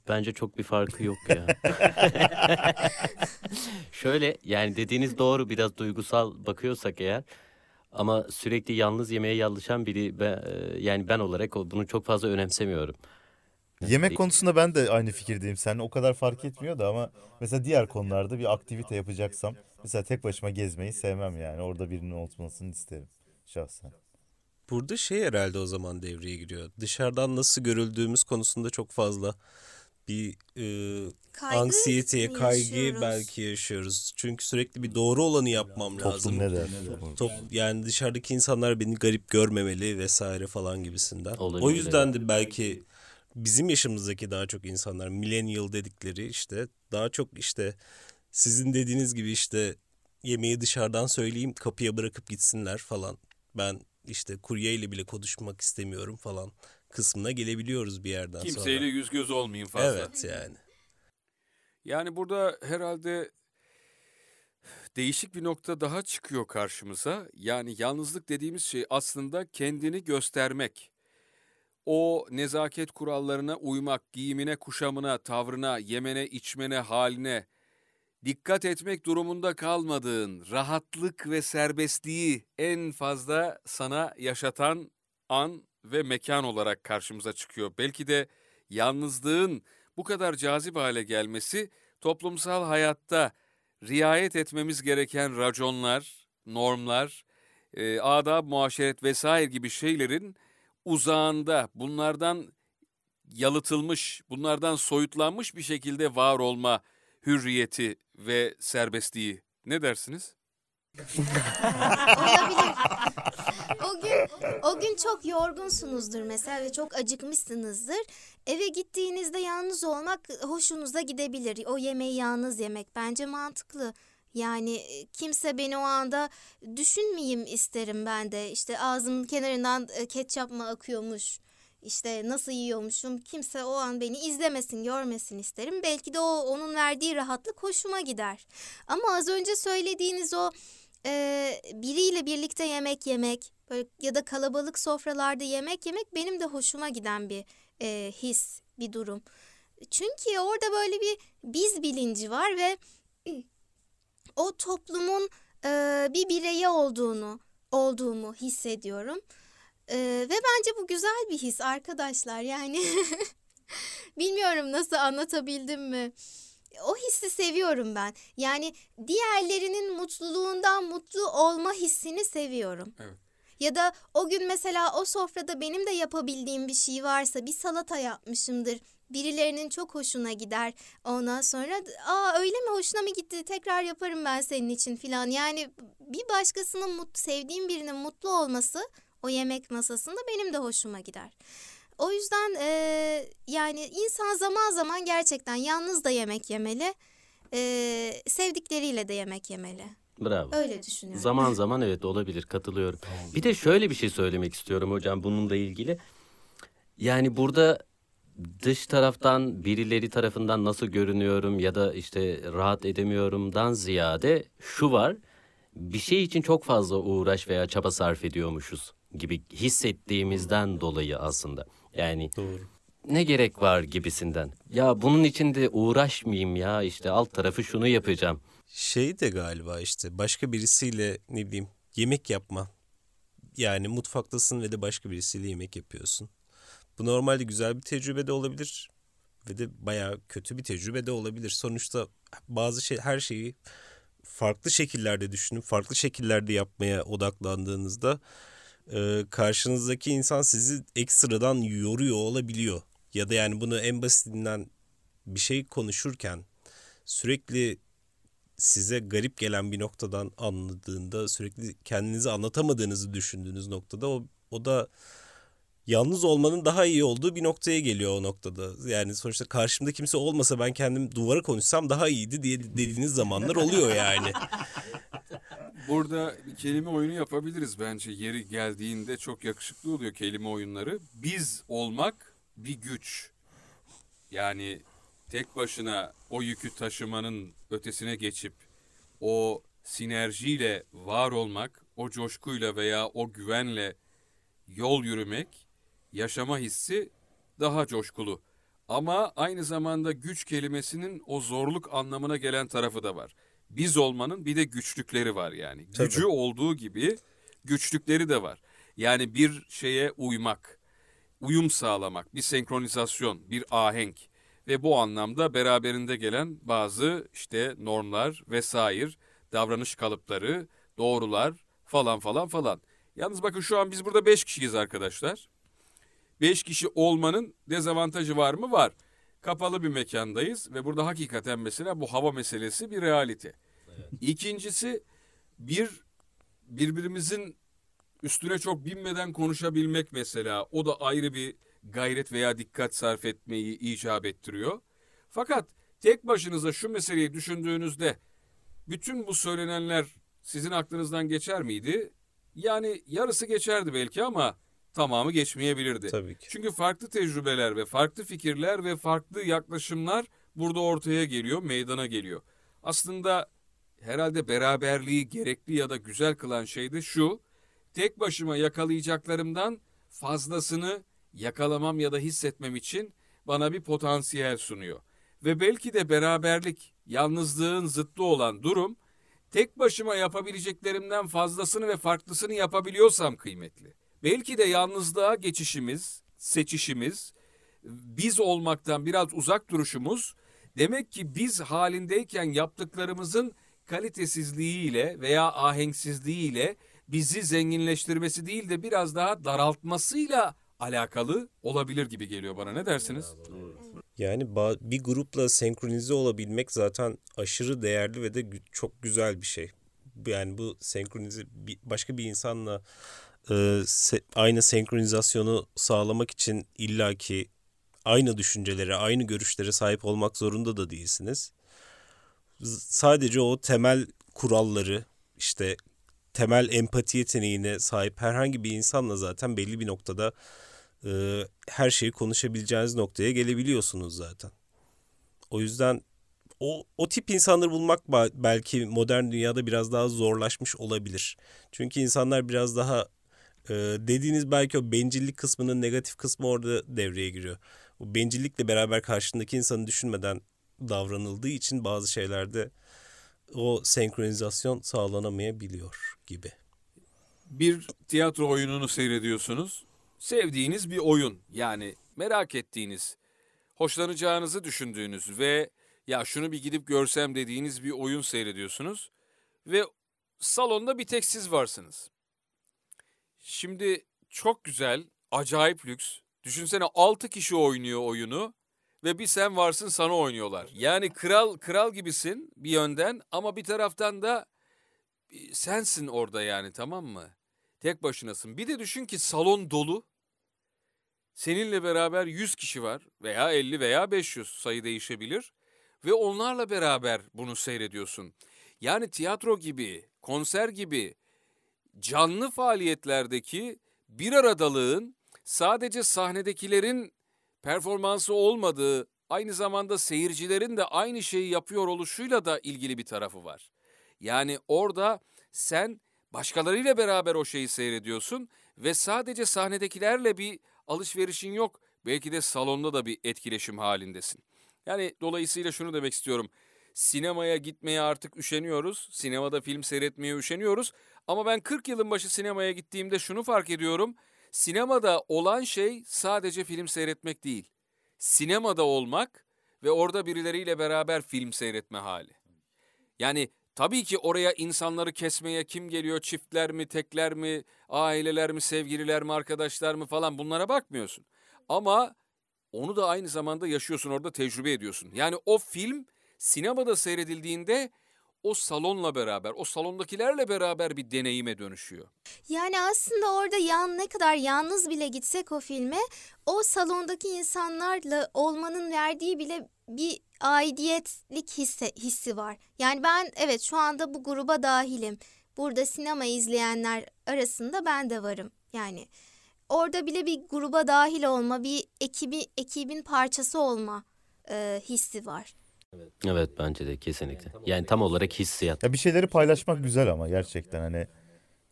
bence çok bir farkı yok ya. *laughs* Şöyle yani dediğiniz doğru biraz duygusal bakıyorsak eğer ama sürekli yalnız yemeğe yalışan biri ben, e, yani ben olarak bunu çok fazla önemsemiyorum. Yemek konusunda ben de aynı fikirdeyim. Sen o kadar fark etmiyor da ama mesela diğer konularda bir aktivite yapacaksam mesela tek başıma gezmeyi sevmem yani. Orada birinin olmasını isterim şahsen. Burada şey herhalde o zaman devreye giriyor. Dışarıdan nasıl görüldüğümüz konusunda çok fazla bir e, Kaygı anksiyeteye, kaygı belki yaşıyoruz. Çünkü sürekli bir doğru olanı yapmam lazım. Toplum ne der? Top, yani dışarıdaki insanlar beni garip görmemeli vesaire falan gibisinden. Olabilir, o yüzden de belki bizim yaşımızdaki daha çok insanlar millennial dedikleri işte daha çok işte sizin dediğiniz gibi işte yemeği dışarıdan söyleyeyim kapıya bırakıp gitsinler falan. Ben işte kuryeyle bile konuşmak istemiyorum falan kısmına gelebiliyoruz bir yerden Kimseyle sonra. yüz göz olmayayım fazla. Evet yani. Yani burada herhalde değişik bir nokta daha çıkıyor karşımıza. Yani yalnızlık dediğimiz şey aslında kendini göstermek. O nezaket kurallarına uymak, giyimine, kuşamına, tavrına, yemene, içmene, haline dikkat etmek durumunda kalmadığın rahatlık ve serbestliği en fazla sana yaşatan an ve mekan olarak karşımıza çıkıyor. Belki de yalnızlığın bu kadar cazip hale gelmesi toplumsal hayatta riayet etmemiz gereken raconlar, normlar, e, adab, muaşeret vesaire gibi şeylerin uzağında bunlardan yalıtılmış, bunlardan soyutlanmış bir şekilde var olma hürriyeti ve serbestliği. Ne dersiniz? Olabilir. O gün o gün çok yorgunsunuzdur mesela ve çok acıkmışsınızdır. Eve gittiğinizde yalnız olmak hoşunuza gidebilir. O yemeği yalnız yemek bence mantıklı. Yani e, kimse beni o anda düşünmeyeyim isterim ben de. İşte ağzımın kenarından e, ketçap mı akıyormuş? İşte nasıl yiyormuşum? Kimse o an beni izlemesin, görmesin isterim. Belki de o onun verdiği rahatlık hoşuma gider. Ama az önce söylediğiniz o e, biriyle birlikte yemek yemek böyle ya da kalabalık sofralarda yemek yemek benim de hoşuma giden bir e, his, bir durum. Çünkü orada böyle bir biz bilinci var ve *clears throat* o toplumun e, bir bireyi olduğunu olduğumu hissediyorum. E, ve bence bu güzel bir his arkadaşlar. Yani *laughs* bilmiyorum nasıl anlatabildim mi? O hissi seviyorum ben. Yani diğerlerinin mutluluğundan mutlu olma hissini seviyorum. Evet. Ya da o gün mesela o sofrada benim de yapabildiğim bir şey varsa bir salata yapmışımdır. Birilerinin çok hoşuna gider. Ondan sonra aa öyle mi hoşuna mı gitti tekrar yaparım ben senin için filan. Yani bir başkasının mut, sevdiğim birinin mutlu olması o yemek masasında benim de hoşuma gider. O yüzden eee, yani insan zaman zaman gerçekten yalnız da yemek yemeli. eee, sevdikleriyle de yemek yemeli. Bravo. Öyle düşünüyorum. Zaman zaman evet olabilir katılıyorum. Bir de şöyle bir şey söylemek istiyorum hocam bununla ilgili. Yani burada dış taraftan birileri tarafından nasıl görünüyorum ya da işte rahat edemiyorumdan ziyade şu var. Bir şey için çok fazla uğraş veya çaba sarf ediyormuşuz gibi hissettiğimizden dolayı aslında. Yani Doğru. ne gerek var gibisinden. Ya bunun için de uğraşmayayım ya işte alt tarafı şunu yapacağım. Şey de galiba işte başka birisiyle ne bileyim yemek yapma. Yani mutfaktasın ve de başka birisiyle yemek yapıyorsun. Bu normalde güzel bir tecrübe de olabilir ve de bayağı kötü bir tecrübe de olabilir. Sonuçta bazı şey her şeyi farklı şekillerde düşünüp farklı şekillerde yapmaya odaklandığınızda e, karşınızdaki insan sizi ekstradan yoruyor olabiliyor. Ya da yani bunu en basitinden bir şey konuşurken sürekli size garip gelen bir noktadan anladığında sürekli kendinizi anlatamadığınızı düşündüğünüz noktada o, o da yalnız olmanın daha iyi olduğu bir noktaya geliyor o noktada. Yani sonuçta karşımda kimse olmasa ben kendim duvara konuşsam daha iyiydi diye dediğiniz zamanlar oluyor yani. *laughs* Burada kelime oyunu yapabiliriz bence. Yeri geldiğinde çok yakışıklı oluyor kelime oyunları. Biz olmak bir güç. Yani tek başına o yükü taşımanın ötesine geçip o sinerjiyle var olmak, o coşkuyla veya o güvenle yol yürümek, yaşama hissi daha coşkulu. Ama aynı zamanda güç kelimesinin o zorluk anlamına gelen tarafı da var. Biz olmanın bir de güçlükleri var yani. Tabii. Gücü olduğu gibi güçlükleri de var. Yani bir şeye uymak, uyum sağlamak, bir senkronizasyon, bir ahenk ve bu anlamda beraberinde gelen bazı işte normlar vesaire, davranış kalıpları, doğrular falan falan falan. Yalnız bakın şu an biz burada beş kişiyiz arkadaşlar. Beş kişi olmanın dezavantajı var mı? Var. Kapalı bir mekandayız ve burada hakikaten mesela bu hava meselesi bir realite. İkincisi bir birbirimizin üstüne çok binmeden konuşabilmek mesela. O da ayrı bir gayret veya dikkat sarf etmeyi icap ettiriyor. Fakat tek başınıza şu meseleyi düşündüğünüzde bütün bu söylenenler sizin aklınızdan geçer miydi? Yani yarısı geçerdi belki ama tamamı geçmeyebilirdi. Tabii ki. Çünkü farklı tecrübeler ve farklı fikirler ve farklı yaklaşımlar burada ortaya geliyor, meydana geliyor. Aslında herhalde beraberliği gerekli ya da güzel kılan şey de şu. Tek başıma yakalayacaklarımdan fazlasını yakalamam ya da hissetmem için bana bir potansiyel sunuyor. Ve belki de beraberlik, yalnızlığın zıttı olan durum tek başıma yapabileceklerimden fazlasını ve farklısını yapabiliyorsam kıymetli. Belki de yalnızlığa geçişimiz, seçişimiz, biz olmaktan biraz uzak duruşumuz demek ki biz halindeyken yaptıklarımızın kalitesizliğiyle veya ahenksizliğiyle bizi zenginleştirmesi değil de biraz daha daraltmasıyla alakalı olabilir gibi geliyor bana. Ne dersiniz? Yani bir grupla senkronize olabilmek zaten aşırı değerli ve de çok güzel bir şey. Yani bu senkronize başka bir insanla e, aynı senkronizasyonu sağlamak için illaki aynı düşüncelere, aynı görüşlere sahip olmak zorunda da değilsiniz. Sadece o temel kuralları işte temel empati yeteneğine sahip herhangi bir insanla zaten belli bir noktada e, her şeyi konuşabileceğiniz noktaya gelebiliyorsunuz zaten. O yüzden o, o tip insanları bulmak belki modern dünyada biraz daha zorlaşmış olabilir. Çünkü insanlar biraz daha e, dediğiniz belki o bencillik kısmının negatif kısmı orada devreye giriyor. o bencillikle beraber karşındaki insanı düşünmeden davranıldığı için bazı şeylerde o senkronizasyon sağlanamayabiliyor gibi. Bir tiyatro oyununu seyrediyorsunuz. Sevdiğiniz bir oyun. Yani merak ettiğiniz, hoşlanacağınızı düşündüğünüz ve ya şunu bir gidip görsem dediğiniz bir oyun seyrediyorsunuz. Ve salonda bir tek siz varsınız. Şimdi çok güzel, acayip lüks. Düşünsene 6 kişi oynuyor oyunu ve bir sen varsın sana oynuyorlar. Yani kral kral gibisin bir yönden ama bir taraftan da sensin orada yani tamam mı? Tek başınasın. Bir de düşün ki salon dolu. Seninle beraber 100 kişi var veya 50 veya 500 sayı değişebilir ve onlarla beraber bunu seyrediyorsun. Yani tiyatro gibi, konser gibi canlı faaliyetlerdeki bir aradalığın sadece sahnedekilerin performansı olmadığı, aynı zamanda seyircilerin de aynı şeyi yapıyor oluşuyla da ilgili bir tarafı var. Yani orada sen başkalarıyla beraber o şeyi seyrediyorsun ve sadece sahnedekilerle bir alışverişin yok. Belki de salonda da bir etkileşim halindesin. Yani dolayısıyla şunu demek istiyorum. Sinemaya gitmeye artık üşeniyoruz. Sinemada film seyretmeye üşeniyoruz. Ama ben 40 yılın başı sinemaya gittiğimde şunu fark ediyorum. Sinemada olan şey sadece film seyretmek değil. Sinemada olmak ve orada birileriyle beraber film seyretme hali. Yani tabii ki oraya insanları kesmeye kim geliyor? Çiftler mi, tekler mi, aileler mi, sevgililer mi, arkadaşlar mı falan bunlara bakmıyorsun. Ama onu da aynı zamanda yaşıyorsun orada tecrübe ediyorsun. Yani o film sinemada seyredildiğinde o salonla beraber, o salondakilerle beraber bir deneyime dönüşüyor. Yani aslında orada yan ne kadar yalnız bile gitsek o filme o salondaki insanlarla olmanın verdiği bile bir aidiyetlik hissi, hissi var. Yani ben evet şu anda bu gruba dahilim. Burada sinema izleyenler arasında ben de varım. Yani orada bile bir gruba dahil olma, bir ekibi ekibin parçası olma e, hissi var. Evet bence de kesinlikle. Yani tam olarak hissiyat. Ya bir şeyleri paylaşmak güzel ama gerçekten hani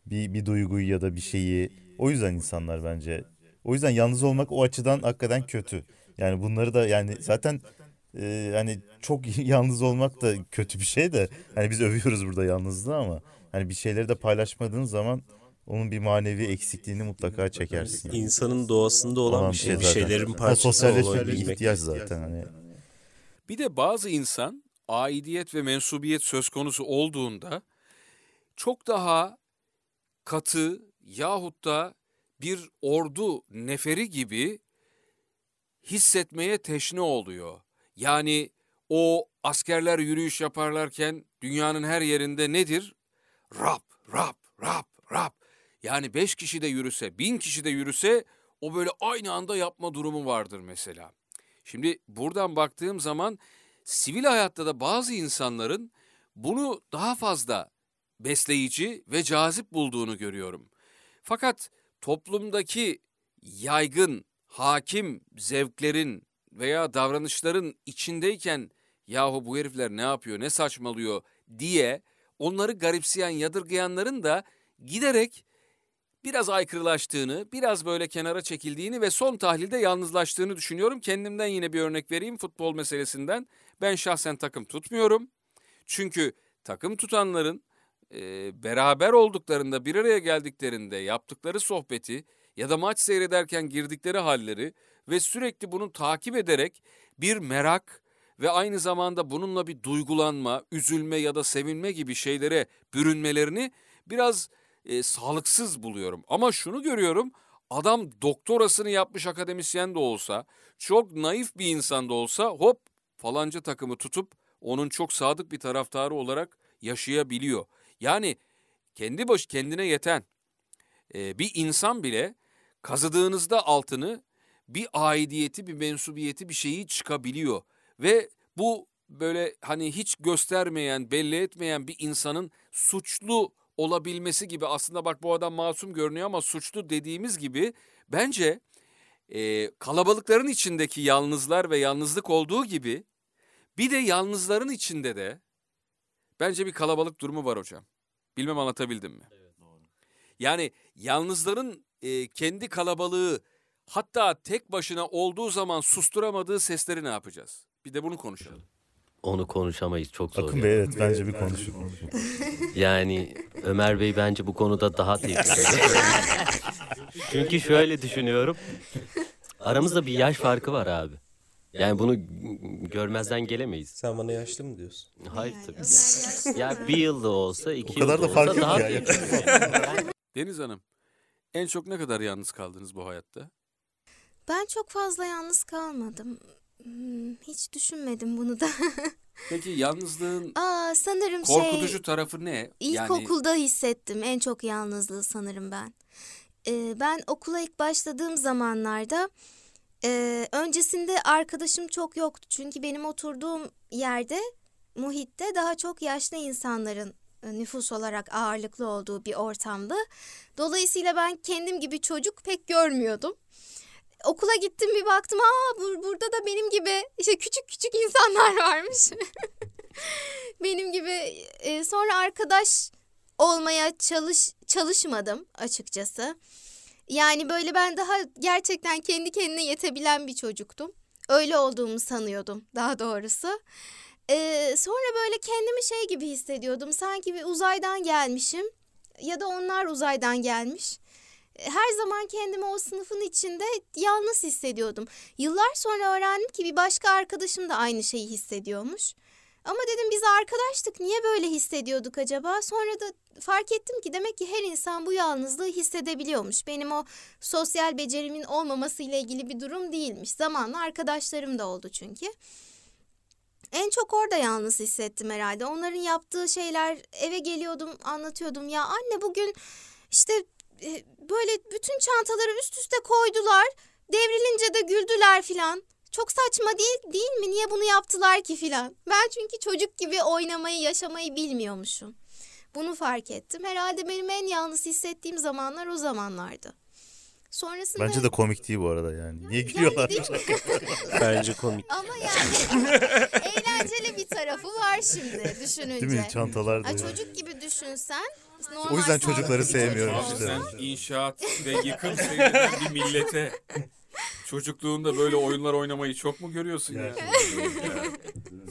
bir bir duyguyu ya da bir şeyi o yüzden insanlar bence o yüzden yalnız olmak o açıdan hakikaten kötü. Yani bunları da yani zaten e, hani çok *laughs* yalnız olmak da kötü bir şey de hani biz övüyoruz burada yalnızlığı ama hani bir şeyleri de paylaşmadığın zaman onun bir manevi eksikliğini mutlaka çekersin. Yani. İnsanın doğasında olan Olan bir şey, şey bir şeylerin parçası sosyalleşmek bir ihtiyaç zaten hani. Bir de bazı insan aidiyet ve mensubiyet söz konusu olduğunda çok daha katı yahut da bir ordu neferi gibi hissetmeye teşne oluyor. Yani o askerler yürüyüş yaparlarken dünyanın her yerinde nedir? Rap, rap, rap, rap. Yani beş kişi de yürüse, bin kişi de yürüse o böyle aynı anda yapma durumu vardır mesela. Şimdi buradan baktığım zaman sivil hayatta da bazı insanların bunu daha fazla besleyici ve cazip bulduğunu görüyorum. Fakat toplumdaki yaygın, hakim zevklerin veya davranışların içindeyken yahu bu herifler ne yapıyor, ne saçmalıyor diye onları garipseyen, yadırgayanların da giderek biraz aykırılaştığını, biraz böyle kenara çekildiğini ve son tahlilde yalnızlaştığını düşünüyorum. Kendimden yine bir örnek vereyim futbol meselesinden. Ben şahsen takım tutmuyorum. Çünkü takım tutanların e, beraber olduklarında, bir araya geldiklerinde yaptıkları sohbeti ya da maç seyrederken girdikleri halleri ve sürekli bunu takip ederek bir merak ve aynı zamanda bununla bir duygulanma, üzülme ya da sevinme gibi şeylere bürünmelerini biraz e, sağlıksız buluyorum. Ama şunu görüyorum, adam doktorasını yapmış akademisyen de olsa, çok naif bir insan da olsa hop falanca takımı tutup onun çok sadık bir taraftarı olarak yaşayabiliyor. Yani kendi baş kendine yeten e, bir insan bile kazıdığınızda altını bir aidiyeti, bir mensubiyeti, bir şeyi çıkabiliyor. Ve bu böyle hani hiç göstermeyen, belli etmeyen bir insanın suçlu olabilmesi gibi aslında bak bu adam masum görünüyor ama suçlu dediğimiz gibi bence e, kalabalıkların içindeki yalnızlar ve yalnızlık olduğu gibi bir de yalnızların içinde de bence bir kalabalık durumu var hocam. Bilmem anlatabildim mi? Yani yalnızların e, kendi kalabalığı Hatta tek başına olduğu zaman susturamadığı sesleri ne yapacağız? Bir de bunu konuşalım. Onu konuşamayız çok zor. Akın. Bey evet bence bir konuşun. *laughs* Yani Ömer Bey bence bu konuda daha tecrübeli. *laughs* Çünkü şöyle düşünüyorum. Aramızda bir yaş farkı var abi. Yani bunu görmezden gelemeyiz. Sen bana yaşlı mı diyorsun? Hayır tabii. Ya bir yılda olsa, iki O kadar da fark olsa yok daha ya. Deniz Hanım, en çok ne kadar yalnız kaldınız bu hayatta? Ben çok fazla yalnız kalmadım. Hmm, Hiç düşünmedim bunu da. *laughs* Peki yalnızlığın Aa sanırım korkutucu şey tarafı ne? ilkokulda hissettim en çok yalnızlığı sanırım ben. Ee, ben okula ilk başladığım zamanlarda e, öncesinde arkadaşım çok yoktu. Çünkü benim oturduğum yerde muhitte daha çok yaşlı insanların e, nüfus olarak ağırlıklı olduğu bir ortamdı. Dolayısıyla ben kendim gibi çocuk pek görmüyordum. Okula gittim bir baktım aa bur- burada da benim gibi işte küçük küçük insanlar *laughs* varmış. benim gibi e, sonra arkadaş olmaya çalış çalışmadım açıkçası. Yani böyle ben daha gerçekten kendi kendine yetebilen bir çocuktum. Öyle olduğumu sanıyordum daha doğrusu. Ee, sonra böyle kendimi şey gibi hissediyordum. Sanki bir uzaydan gelmişim ya da onlar uzaydan gelmiş. Her zaman kendimi o sınıfın içinde yalnız hissediyordum. Yıllar sonra öğrendim ki bir başka arkadaşım da aynı şeyi hissediyormuş. Ama dedim biz arkadaştık niye böyle hissediyorduk acaba? Sonra da fark ettim ki demek ki her insan bu yalnızlığı hissedebiliyormuş. Benim o sosyal becerimin olmaması ile ilgili bir durum değilmiş. Zamanla arkadaşlarım da oldu çünkü. En çok orada yalnız hissettim herhalde. Onların yaptığı şeyler eve geliyordum anlatıyordum. Ya anne bugün işte e, böyle bütün çantaları üst üste koydular. Devrilince de güldüler filan. Çok saçma değil, değil mi? Niye bunu yaptılar ki filan? Ben çünkü çocuk gibi oynamayı, yaşamayı bilmiyormuşum. Bunu fark ettim. Herhalde benim en yalnız hissettiğim zamanlar o zamanlardı. Sonrasında... Bence de komik değil bu arada yani. Niye gülüyorlar? Yani? *laughs* Bence komik. Ama yani eğlenceli bir tarafı var şimdi düşününce. Değil mi? Çantalar da. Ha, çocuk gibi düşünsen. Normal O yüzden sağlıklı çocukları bir sevmiyorum Abi işte. sen inşaat ve yıkım seyreden bir millete *laughs* çocukluğunda böyle oyunlar oynamayı çok mu görüyorsun ya?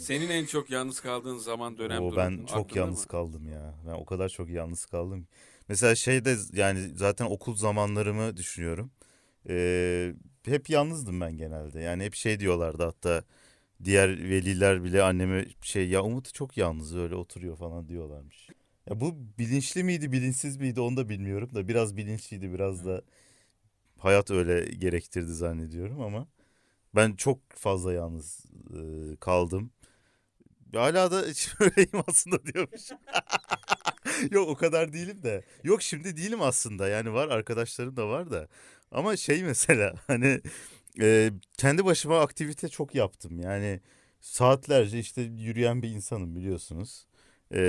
Senin en çok yalnız kaldığın zaman dönem Oo, durum ben çok aklında yalnız mı? kaldım ya. Ben o kadar çok yalnız kaldım. Mesela şeyde yani zaten okul zamanlarımı düşünüyorum. Ee, hep yalnızdım ben genelde. Yani hep şey diyorlardı hatta diğer veliler bile anneme şey ya Umut çok yalnız öyle oturuyor falan diyorlarmış. Ya bu bilinçli miydi bilinçsiz miydi onu da bilmiyorum da biraz bilinçliydi biraz da hayat öyle gerektirdi zannediyorum ama ben çok fazla yalnız e, kaldım. Hala da *laughs* öyleyim aslında diyormuş. *laughs* Yok o kadar değilim de. Yok şimdi değilim aslında. Yani var arkadaşlarım da var da. Ama şey mesela *laughs* hani e, kendi başıma aktivite çok yaptım. Yani saatlerce işte yürüyen bir insanım biliyorsunuz. E,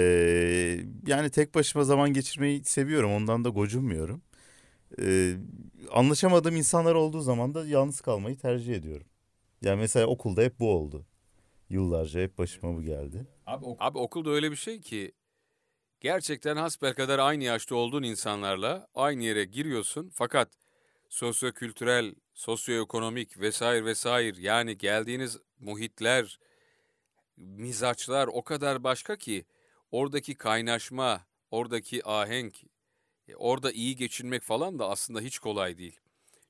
yani tek başıma zaman geçirmeyi seviyorum. Ondan da gocunmuyorum. E, anlaşamadığım insanlar olduğu zaman da yalnız kalmayı tercih ediyorum. Yani mesela okulda hep bu oldu. Yıllarca hep başıma bu geldi. Abi, ok- Abi okulda öyle bir şey ki gerçekten hasbelkader aynı yaşta olduğun insanlarla aynı yere giriyorsun fakat sosyokültürel, sosyoekonomik vesaire vesaire yani geldiğiniz muhitler, mizaçlar o kadar başka ki oradaki kaynaşma, oradaki ahenk, e, orada iyi geçinmek falan da aslında hiç kolay değil.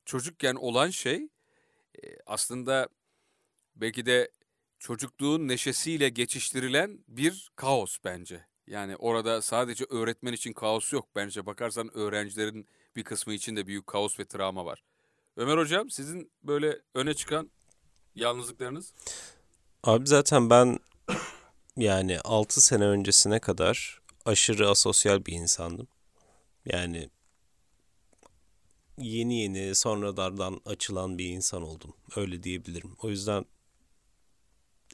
Çocukken olan şey e, aslında belki de çocukluğun neşesiyle geçiştirilen bir kaos bence. Yani orada sadece öğretmen için kaos yok bence. Bakarsan öğrencilerin bir kısmı için de büyük kaos ve travma var. Ömer Hocam sizin böyle öne çıkan yalnızlıklarınız? Abi zaten ben yani 6 sene öncesine kadar aşırı asosyal bir insandım. Yani yeni yeni sonradan açılan bir insan oldum. Öyle diyebilirim. O yüzden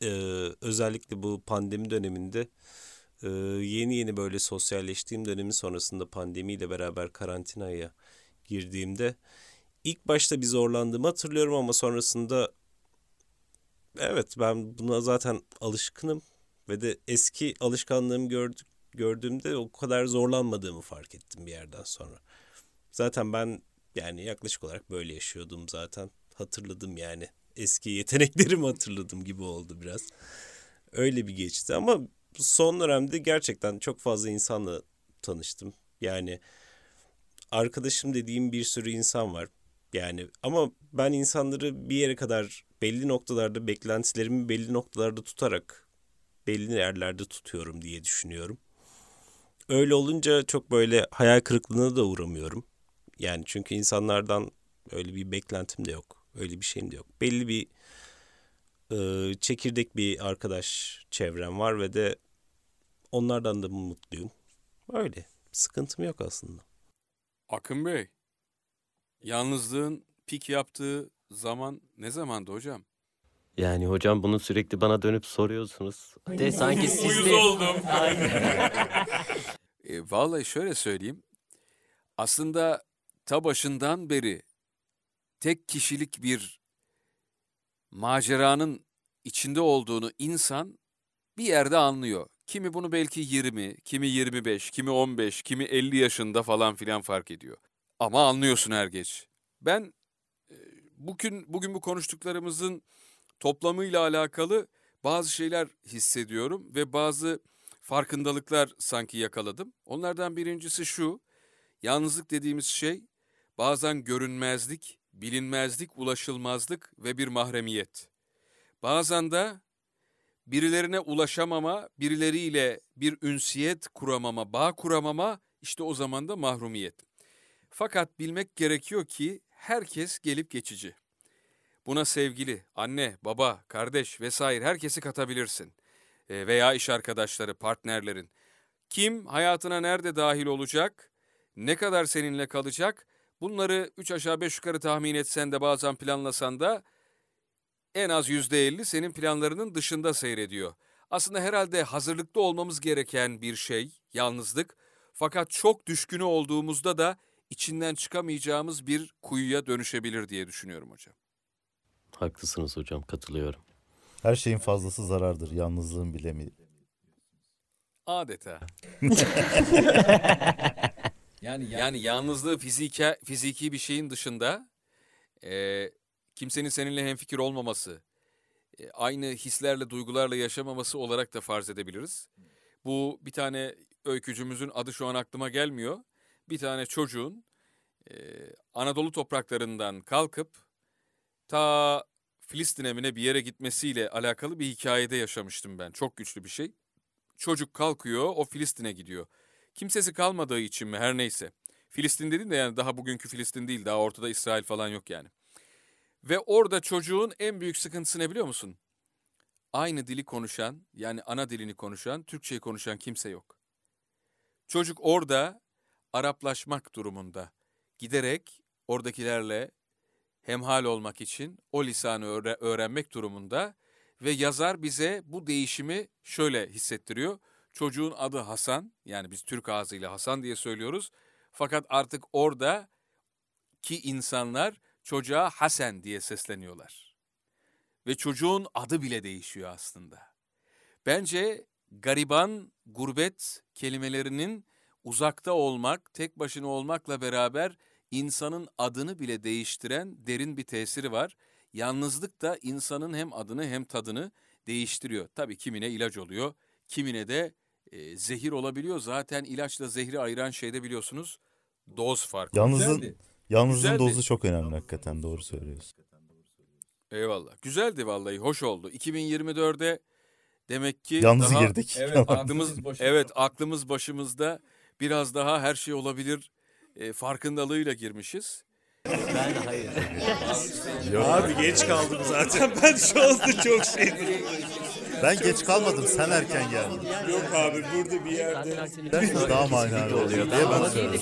e, özellikle bu pandemi döneminde e, yeni yeni böyle sosyalleştiğim dönemin sonrasında pandemiyle beraber karantinaya girdiğimde ilk başta bir zorlandığımı hatırlıyorum ama sonrasında evet ben buna zaten alışkınım ve de eski alışkanlığımı gördük, gördüğümde o kadar zorlanmadığımı fark ettim bir yerden sonra. Zaten ben Yani yaklaşık olarak böyle yaşıyordum zaten. Hatırladım yani. Eski yeteneklerimi *laughs* hatırladım gibi oldu biraz. Öyle bir geçti ama son dönemde gerçekten çok fazla insanla tanıştım. Yani arkadaşım dediğim bir sürü insan var. Yani ama ben insanları bir yere kadar belli noktalarda beklentilerimi belli noktalarda tutarak belli yerlerde tutuyorum diye düşünüyorum. Öyle olunca çok böyle hayal kırıklığına da uğramıyorum. Yani çünkü insanlardan öyle bir beklentim de yok. Öyle bir şeyim de yok. Belli bir e, çekirdek bir arkadaş çevrem var ve de onlardan da mutluyum. Öyle. Sıkıntım yok aslında. Akın Bey, yalnızlığın pik yaptığı zaman ne zamandı hocam? Yani hocam bunu sürekli bana dönüp soruyorsunuz. De sanki siz de... oldum. *laughs* e, vallahi şöyle söyleyeyim. Aslında ta başından beri tek kişilik bir maceranın içinde olduğunu insan bir yerde anlıyor. Kimi bunu belki 20, kimi 25, kimi 15, kimi 50 yaşında falan filan fark ediyor. Ama anlıyorsun er geç. Ben e, bugün bugün bu konuştuklarımızın toplamıyla alakalı bazı şeyler hissediyorum ve bazı farkındalıklar sanki yakaladım. Onlardan birincisi şu. Yalnızlık dediğimiz şey bazen görünmezlik, bilinmezlik, ulaşılmazlık ve bir mahremiyet. Bazen de birilerine ulaşamama, birileriyle bir ünsiyet kuramama, bağ kuramama işte o zaman da mahrumiyet. Fakat bilmek gerekiyor ki herkes gelip geçici. Buna sevgili, anne, baba, kardeş vesaire herkesi katabilirsin. E, veya iş arkadaşları, partnerlerin. Kim hayatına nerede dahil olacak, ne kadar seninle kalacak, bunları üç aşağı beş yukarı tahmin etsen de bazen planlasan da en az yüzde elli senin planlarının dışında seyrediyor. Aslında herhalde hazırlıklı olmamız gereken bir şey, yalnızlık. Fakat çok düşkünü olduğumuzda da içinden çıkamayacağımız bir kuyuya dönüşebilir diye düşünüyorum hocam. Haklısınız hocam katılıyorum. Her şeyin fazlası zarardır. Yalnızlığın bile mi? Adeta. *laughs* yani yani yalnızlığı fizike fiziki bir şeyin dışında e, kimsenin seninle hemfikir olmaması, e, aynı hislerle, duygularla yaşamaması olarak da farz edebiliriz. Bu bir tane öykücümüzün adı şu an aklıma gelmiyor. Bir tane çocuğun e, Anadolu topraklarından kalkıp ta Filistin emine bir yere gitmesiyle alakalı bir hikayede yaşamıştım ben. Çok güçlü bir şey. Çocuk kalkıyor, o Filistin'e gidiyor. Kimsesi kalmadığı için mi her neyse. Filistin dedim de yani daha bugünkü Filistin değil, daha ortada İsrail falan yok yani. Ve orada çocuğun en büyük sıkıntısı ne biliyor musun? Aynı dili konuşan, yani ana dilini konuşan, Türkçeyi konuşan kimse yok. Çocuk orada Araplaşmak durumunda. Giderek oradakilerle hemhal olmak için o lisanı öğre- öğrenmek durumunda ve yazar bize bu değişimi şöyle hissettiriyor. Çocuğun adı Hasan, yani biz Türk ağzıyla Hasan diye söylüyoruz. Fakat artık orada ki insanlar çocuğa Hasan diye sesleniyorlar. Ve çocuğun adı bile değişiyor aslında. Bence gariban, gurbet kelimelerinin uzakta olmak, tek başına olmakla beraber insanın adını bile değiştiren derin bir tesiri var. Yalnızlık da insanın hem adını hem tadını değiştiriyor. Tabii kimine ilaç oluyor, kimine de e, zehir olabiliyor. Zaten ilaçla zehri ayıran şeyde biliyorsunuz doz farkı. Yalnızlığın, Güzeldi. yalnızlığın Güzeldi. dozu çok önemli hakikaten. Doğru söylüyorsun. Eyvallah. Güzeldi vallahi, hoş oldu. 2024'e demek ki Yalnız daha girdik. Evet, *laughs* aklımız evet, aklımız başımızda biraz daha her şey olabilir e, farkındalığıyla girmişiz. Ben hayır. Abi geç kaldım zaten. *laughs* Ben şu anda çok şey. Ben geç kalmadım. Sen erken geldin. Yok abi burada bir yerde. Daha manalı oluyor diye ben söylüyorum.